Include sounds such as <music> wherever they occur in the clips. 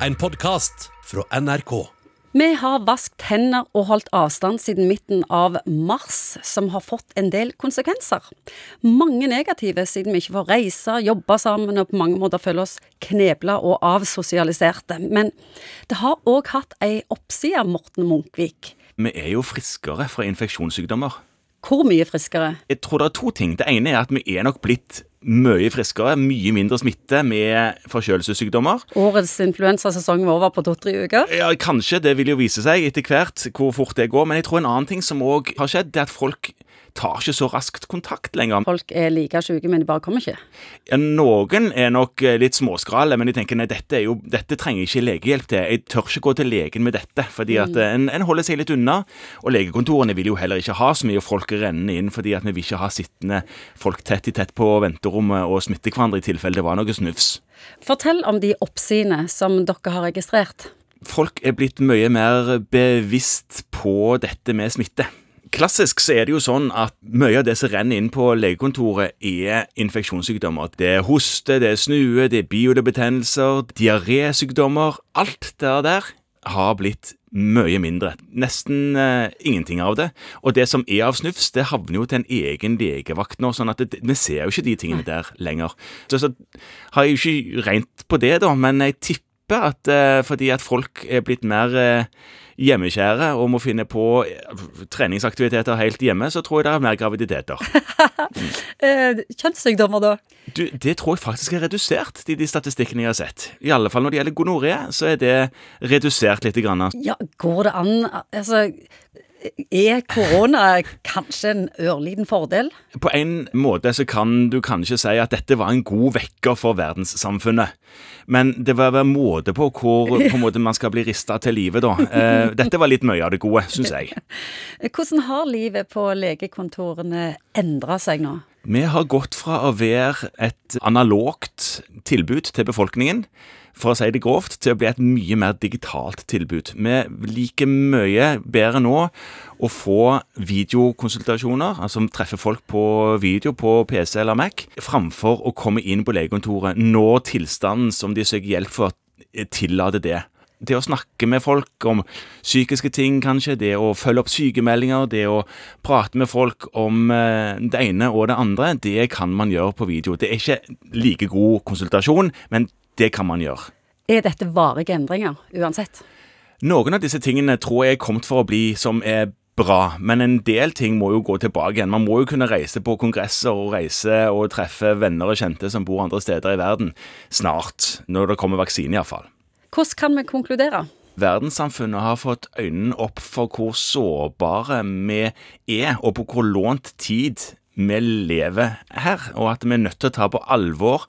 en podkast fra NRK. Vi har vaskt hender og holdt avstand siden midten av mars, som har fått en del konsekvenser. Mange negative, siden vi ikke får reise, jobbe sammen og på mange måter føle oss knebla og avsosialiserte. Men det har òg hatt ei oppside, Morten Munkvik. Vi er jo friskere fra infeksjonssykdommer. Hvor mye friskere? Jeg tror det er to ting. Det ene er at vi er nok blitt mye friskere, mye mindre smitte med forkjølelsessykdommer. Årets influensasesong var over på to-tre uker. Ja, Kanskje. Det vil jo vise seg etter hvert hvor fort det går. Men jeg tror en annen ting som òg har skjedd, det er at folk tar ikke så raskt kontakt lenger. Folk er like syke, men de bare kommer ikke. Ja, noen er nok eh, litt småskrale, men de tenker nei, dette, er jo, dette trenger ikke legehjelp til. Jeg tør ikke gå til legen med dette, fordi at eh, en, en holder seg litt unna. Og legekontorene vil jo heller ikke ha så mye folk rennende inn, fordi at vi vil ikke ha sittende folk tett i tett på venterommet og smitte hverandre i tilfelle det var noe snufs. Fortell om de oppsidene som dere har registrert. Folk er blitt mye mer bevisst på dette med smitte. Klassisk så er det jo sånn at mye av det som renner inn på legekontoret, er infeksjonssykdommer. Det er hoste, det er snue, det er biodebetennelser, diarésykdommer. Alt det der har blitt mye mindre. Nesten eh, ingenting av det. Og det som er av snufs, det havner jo til en egen legevakt nå, sånn at det, vi ser jo ikke de tingene der lenger. Så, så har jeg jo ikke regnet på det, da, men jeg tipper at eh, fordi at folk er blitt mer eh, hjemmekjære og må finne på eh, treningsaktiviteter helt hjemme, så tror jeg det er mer graviditeter. <laughs> Kjønnssykdommer, da? Du, det tror jeg faktisk er redusert, de, de statistikkene jeg har sett. I alle fall når det gjelder gonoré, så er det redusert litt. Grann. Ja, går det an Altså, er korona kanskje en ørliten fordel? På en måte så kan du kanskje si at dette var en god vekker for verdenssamfunnet. Men det var være måte på hvor på en måte, man skal bli rista til live, da. Eh, dette var litt mye av det gode, syns jeg. Hvordan har livet på legekontorene endra seg nå? Vi har gått fra å være et analogt tilbud til befolkningen for å si det grovt, til å bli et mye mer digitalt tilbud. Vi liker mye bedre nå å få videokonsultasjoner, altså treffe folk på video på PC eller Mac, framfor å komme inn på legekontoret når tilstanden som de søker hjelp for, tillater det. Det å snakke med folk om psykiske ting, kanskje, det å følge opp sykemeldinger, det å prate med folk om eh, det ene og det andre, det kan man gjøre på video. Det er ikke like god konsultasjon, men det kan man gjøre. Er dette varige endringer, uansett? Noen av disse tingene tror jeg er kommet for å bli som er bra, men en del ting må jo gå tilbake igjen. Man må jo kunne reise på kongresser og reise og treffe venner og kjente som bor andre steder i verden. Snart, når det kommer vaksine iallfall. Hvordan kan vi konkludere? Verdenssamfunnet har fått øynene opp for hvor sårbare vi er, og på hvor lånt tid vi lever her, og at vi er nødt til å ta på alvor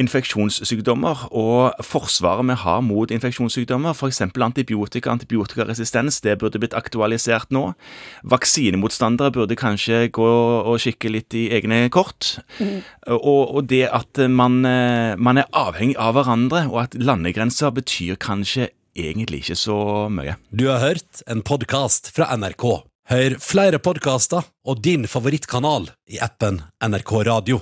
infeksjonssykdommer og forsvaret vi har mot infeksjonssykdommer, f.eks. antibiotika, antibiotikaresistens, det burde blitt aktualisert nå. Vaksinemotstandere burde kanskje gå og kikke litt i egne kort. Mm. Og, og, det at man, eh, man er avhengig av hverandre, og at landegrenser betyr kanskje egentlig ikke så mye. Du har hørt en podkast fra NRK. Hør flere podkaster og din favorittkanal i appen NRK Radio.